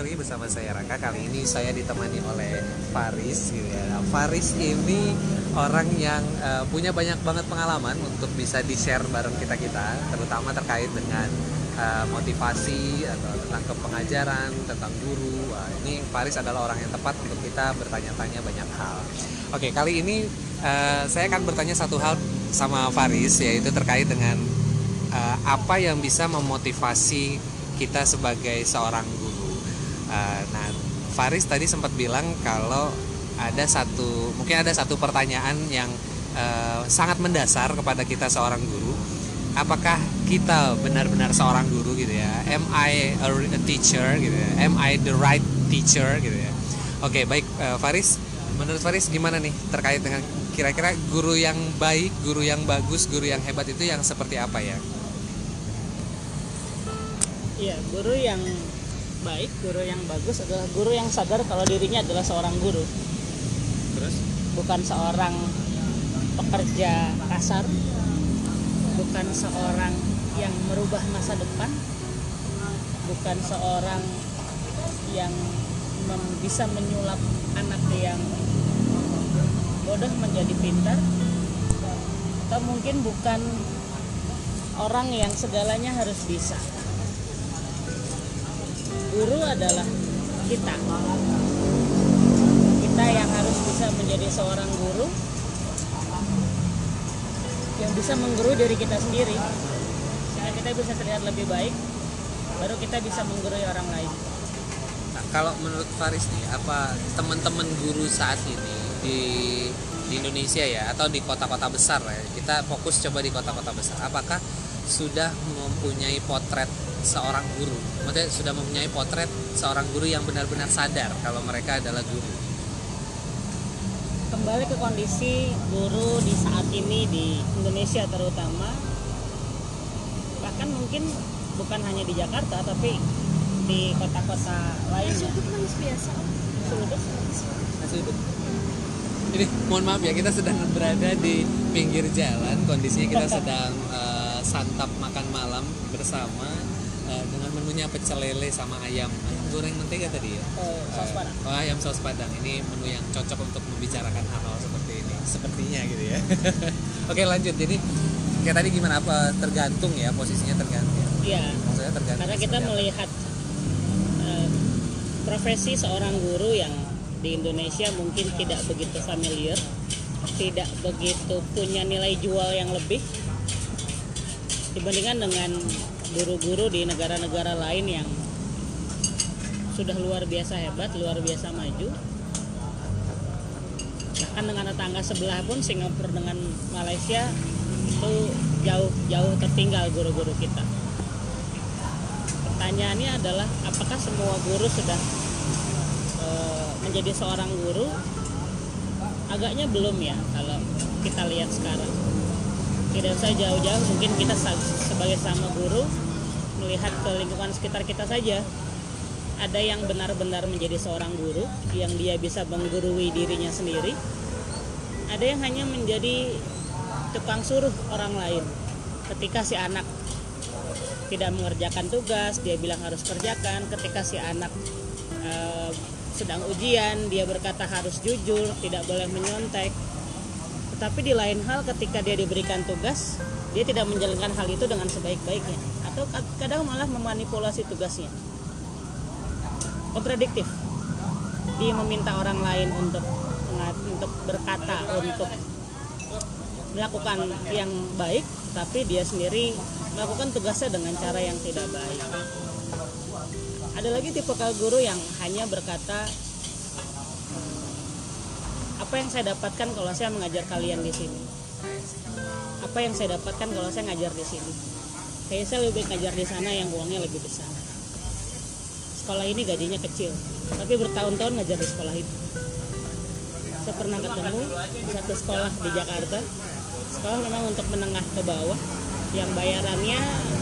Story bersama saya Raka. Kali ini saya ditemani oleh Faris gitu ya. Nah, Faris ini orang yang uh, punya banyak banget pengalaman untuk bisa di-share bareng kita-kita, terutama terkait dengan uh, motivasi atau tentang kepengajaran, tentang guru. Uh, ini Faris adalah orang yang tepat untuk kita bertanya-tanya banyak hal. Oke, kali ini uh, saya akan bertanya satu hal sama Faris yaitu terkait dengan uh, apa yang bisa memotivasi kita sebagai seorang. Uh, nah, Faris tadi sempat bilang kalau ada satu mungkin ada satu pertanyaan yang uh, sangat mendasar kepada kita seorang guru. Apakah kita benar-benar seorang guru gitu ya? Am I a, a teacher gitu ya? Am I the right teacher gitu ya? Oke, okay, baik uh, Faris. Menurut Faris gimana nih terkait dengan kira-kira guru yang baik, guru yang bagus, guru yang hebat itu yang seperti apa ya? Iya, guru yang baik, guru yang bagus adalah guru yang sadar kalau dirinya adalah seorang guru. Terus? Bukan seorang pekerja kasar, bukan seorang yang merubah masa depan, bukan seorang yang bisa menyulap anak yang bodoh menjadi pintar, atau mungkin bukan orang yang segalanya harus bisa guru adalah kita. Kita yang harus bisa menjadi seorang guru yang bisa mengguru diri kita sendiri. Sehingga kita bisa terlihat lebih baik baru kita bisa menggurui orang lain. Nah, kalau menurut Faris nih apa teman-teman guru saat ini di di Indonesia ya atau di kota-kota besar ya kita fokus coba di kota-kota besar. Apakah sudah mempunyai potret seorang guru maksudnya sudah mempunyai potret seorang guru yang benar-benar sadar kalau mereka adalah guru kembali ke kondisi guru di saat ini di Indonesia terutama bahkan mungkin bukan hanya di Jakarta tapi di kota-kota lain. Sudut biasa. Sudut. Sudut ini mohon maaf ya kita sedang berada di pinggir jalan kondisinya kita sedang uh, santap makan malam bersama uh, dengan menunya pecel lele sama ayam. Ayam goreng mentega tadi ya? Uh, saus padang. uh, oh ayam saus padang. Ini menu yang cocok untuk membicarakan hal-hal seperti ini. Sepertinya gitu ya. Oke lanjut. Jadi kayak tadi gimana? Apa tergantung ya? Posisinya tergantung. Iya. Maksudnya tergantung karena kita melihat uh, profesi seorang guru yang di Indonesia mungkin tidak begitu familiar, tidak begitu punya nilai jual yang lebih dibandingkan dengan guru-guru di negara-negara lain yang sudah luar biasa hebat, luar biasa maju. Bahkan dengan tetangga sebelah pun Singapura dengan Malaysia itu jauh-jauh tertinggal guru-guru kita. Pertanyaannya adalah apakah semua guru sudah menjadi seorang guru agaknya belum ya kalau kita lihat sekarang tidak usah jauh-jauh mungkin kita sebagai sama guru melihat ke lingkungan sekitar kita saja. Ada yang benar-benar menjadi seorang guru yang dia bisa menggurui dirinya sendiri. Ada yang hanya menjadi tukang suruh orang lain. Ketika si anak tidak mengerjakan tugas dia bilang harus kerjakan. Ketika si anak uh, sedang ujian dia berkata harus jujur tidak boleh menyontek tetapi di lain hal ketika dia diberikan tugas dia tidak menjalankan hal itu dengan sebaik-baiknya. Atau kadang malah memanipulasi tugasnya. Kontradiktif. Dia meminta orang lain untuk untuk berkata untuk melakukan yang baik tapi dia sendiri melakukan tugasnya dengan cara yang tidak baik. Ada lagi tipe guru yang hanya berkata apa yang saya dapatkan kalau saya mengajar kalian di sini? Apa yang saya dapatkan kalau saya ngajar di sini? Kayak saya lebih ngajar di sana yang uangnya lebih besar. Sekolah ini gajinya kecil tapi bertahun-tahun ngajar di sekolah itu. Saya pernah ketemu satu sekolah di Jakarta. Sekolah memang untuk menengah ke bawah. Yang bayarannya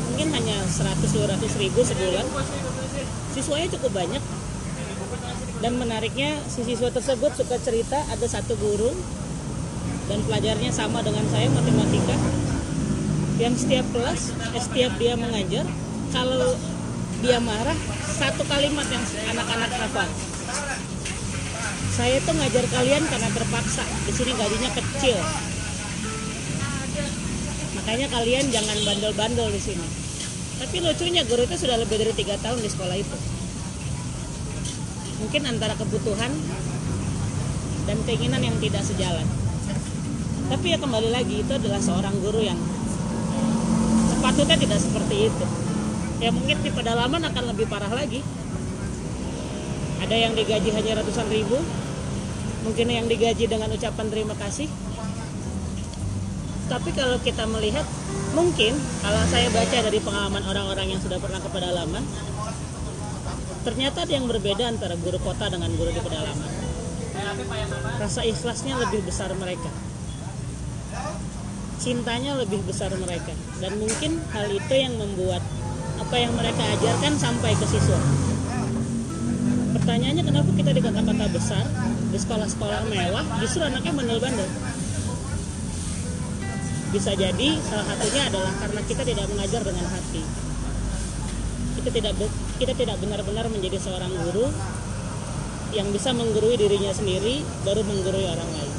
mungkin hanya 100-200 ribu sebulan. Siswanya cukup banyak dan menariknya si siswa tersebut suka cerita ada satu guru dan pelajarnya sama dengan saya matematika yang setiap kelas eh, setiap dia mengajar kalau dia marah satu kalimat yang anak-anak hafal. Saya tuh ngajar kalian karena terpaksa di sini gajinya kecil. Makanya kalian jangan bandel-bandel di sini. Tapi lucunya guru itu sudah lebih dari tiga tahun di sekolah itu mungkin antara kebutuhan dan keinginan yang tidak sejalan. Tapi ya kembali lagi itu adalah seorang guru yang sepatutnya tidak seperti itu. Ya mungkin di pedalaman akan lebih parah lagi. Ada yang digaji hanya ratusan ribu mungkin yang digaji dengan ucapan terima kasih. Tapi kalau kita melihat mungkin kalau saya baca dari pengalaman orang-orang yang sudah pernah ke pedalaman ternyata ada yang berbeda antara guru kota dengan guru di pedalaman. Rasa ikhlasnya lebih besar mereka. Cintanya lebih besar mereka. Dan mungkin hal itu yang membuat apa yang mereka ajarkan sampai ke siswa. Pertanyaannya kenapa kita di kota-kota besar di sekolah-sekolah mewah justru anaknya bandel-bandel? Bisa jadi salah satunya adalah karena kita tidak mengajar dengan hati. Kita tidak kita tidak benar-benar menjadi seorang guru yang bisa menggurui dirinya sendiri baru menggurui orang lain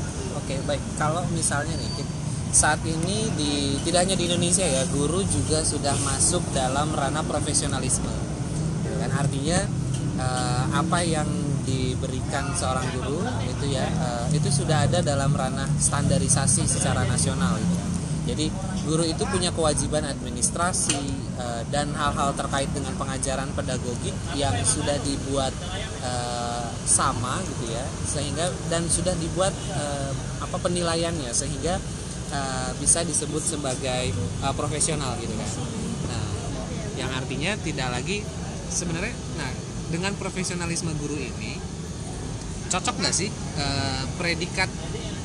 Oke, baik. Kalau misalnya nih saat ini di tidak hanya di Indonesia ya, guru juga sudah masuk dalam ranah profesionalisme. Gitu Kan artinya eh, apa yang diberikan seorang guru itu ya eh, itu sudah ada dalam ranah standarisasi secara nasional gitu. Jadi guru itu punya kewajiban administrasi eh, dan hal-hal terkait dengan pengajaran pedagogik yang sudah dibuat eh, sama gitu ya sehingga dan sudah dibuat eh, apa penilaiannya sehingga eh, bisa disebut sebagai eh, profesional gitu kan. Nah, yang artinya tidak lagi sebenarnya nah dengan profesionalisme guru ini cocok nggak sih eh, predikat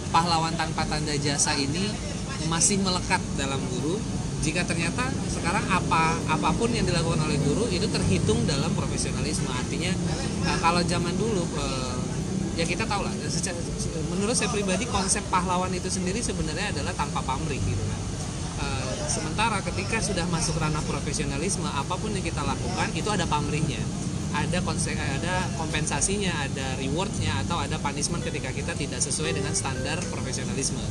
pahlawan tanpa tanda jasa ini masih melekat dalam guru jika ternyata sekarang apa apa pun yang dilakukan oleh guru itu terhitung dalam profesionalisme. Artinya eh, kalau zaman dulu eh, ya kita tahu lah secara- menurut saya pribadi konsep pahlawan itu sendiri sebenarnya adalah tanpa pamrih gitu kan. Eh, sementara ketika sudah masuk ranah profesionalisme apa pun yang kita lakukan itu ada pamrihnya. Ada konse ada kompensasinya ada rewardnya atau ada punishment ketika kita tidak sesuai dengan standar profesionalisme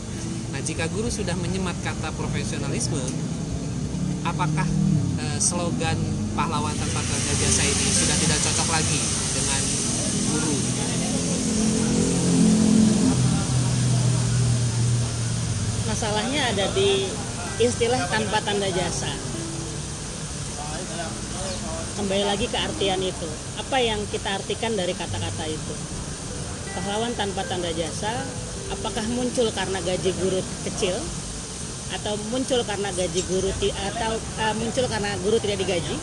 nah jika guru sudah menyemat kata profesionalisme apakah eh, slogan pahlawan tanpa tanda jasa ini sudah tidak cocok lagi dengan guru? Masalahnya ada di istilah tanpa tanda jasa. Kembali lagi ke artian itu. Apa yang kita artikan dari kata-kata itu? Pahlawan tanpa tanda jasa apakah muncul karena gaji guru kecil? Atau muncul karena gaji guru atau uh, muncul karena guru tidak digaji?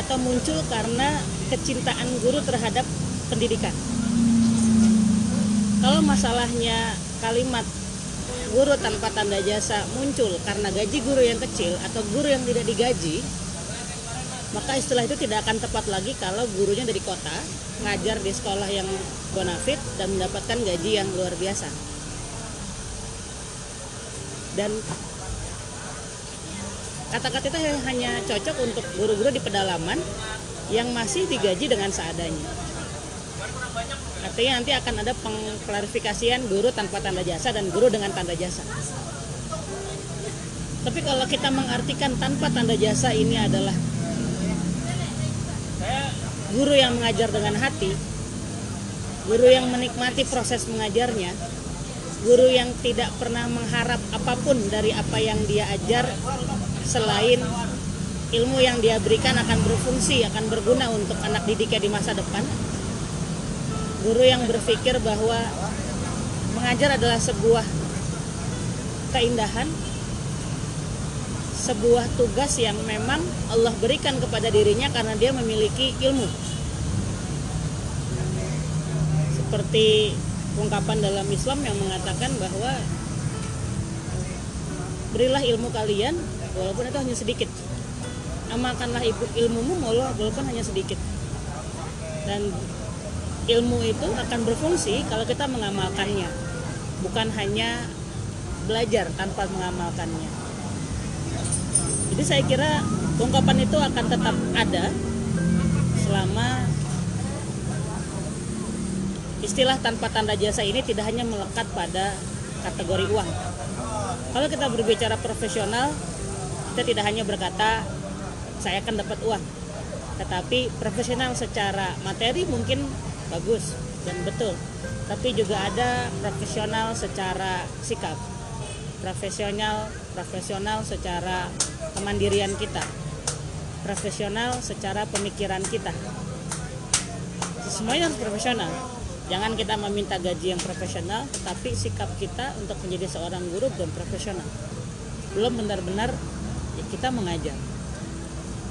Atau muncul karena kecintaan guru terhadap pendidikan? Kalau masalahnya kalimat guru tanpa tanda jasa muncul karena gaji guru yang kecil atau guru yang tidak digaji maka istilah itu tidak akan tepat lagi kalau gurunya dari kota ngajar di sekolah yang bonafit dan mendapatkan gaji yang luar biasa. Dan kata-kata itu hanya cocok untuk guru-guru di pedalaman yang masih digaji dengan seadanya. Artinya nanti akan ada pengklarifikasian guru tanpa tanda jasa dan guru dengan tanda jasa. Tapi kalau kita mengartikan tanpa tanda jasa ini adalah guru yang mengajar dengan hati guru yang menikmati proses mengajarnya guru yang tidak pernah mengharap apa pun dari apa yang dia ajar selain ilmu yang dia berikan akan berfungsi akan berguna untuk anak didiknya di masa depan. Guru yang berpikir bahwa mengajar adalah sebuah keindahan sebuah tugas yang memang Allah berikan kepada dirinya karena dia memiliki ilmu. Seperti ungkapan dalam Islam yang mengatakan bahwa berilah ilmu kalian walaupun itu hanya sedikit. Amalkanlah ilmumu walaupun hanya sedikit. Dan ilmu itu akan berfungsi kalau kita mengamalkannya bukan hanya belajar tanpa mengamalkannya jadi saya kira ungkapan itu akan tetap ada selama istilah tanpa tanda jasa ini tidak hanya melekat pada kategori uang. Kalau kita berbicara profesional, kita tidak hanya berkata saya akan dapat uang, tetapi profesional secara materi mungkin bagus dan betul, tapi juga ada profesional secara sikap, profesional profesional secara kemandirian kita, profesional secara pemikiran kita. Semuanya harus profesional. Jangan kita meminta gaji yang profesional, tetapi sikap kita untuk menjadi seorang guru belum profesional. Belum benar-benar ya kita mengajar.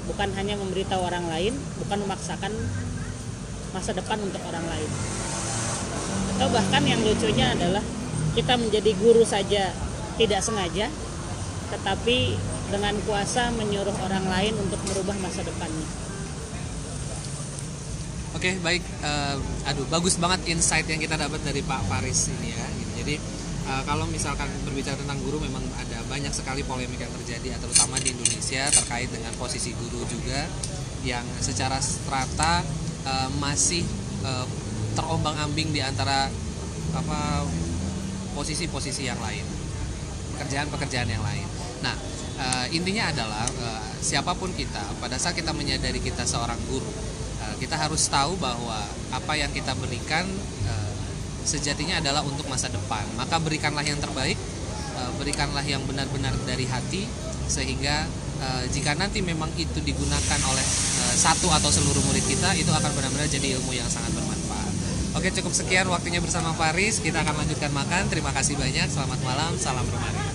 Bukan hanya memberitahu orang lain, bukan memaksakan masa depan untuk orang lain. Atau bahkan yang lucunya adalah kita menjadi guru saja tidak sengaja, tetapi dengan kuasa menyuruh orang lain untuk merubah masa depannya. Oke baik, Eh, aduh bagus banget insight yang kita dapat dari Pak Faris ini ya. Jadi eh, kalau misalkan berbicara tentang guru memang ada banyak sekali polemik yang terjadi, terutama di Indonesia terkait dengan posisi guru juga yang secara strata eh, masih eh, terombang-ambing di antara apa posisi-posisi yang lain, pekerjaan-pekerjaan yang lain. Nah eh, intinya adalah eh, siapa pun kita pada saat kita menyadari kita seorang guru eh, kita harus tahu bahwa apa yang kita berikan eh, sejatinya adalah untuk masa depan. Maka berikanlah yang terbaik eh, berikanlah yang benar-benar dari hati sehingga eh, jika nanti memang itu digunakan oleh eh, satu atau seluruh murid kita itu akan benar-benar jadi ilmu yang sangat bermanfaat. Oke cukup sekian waktunya bersama Faris. Kita akan lanjutkan makan. Terima kasih banyak. Selamat malam. Salam remari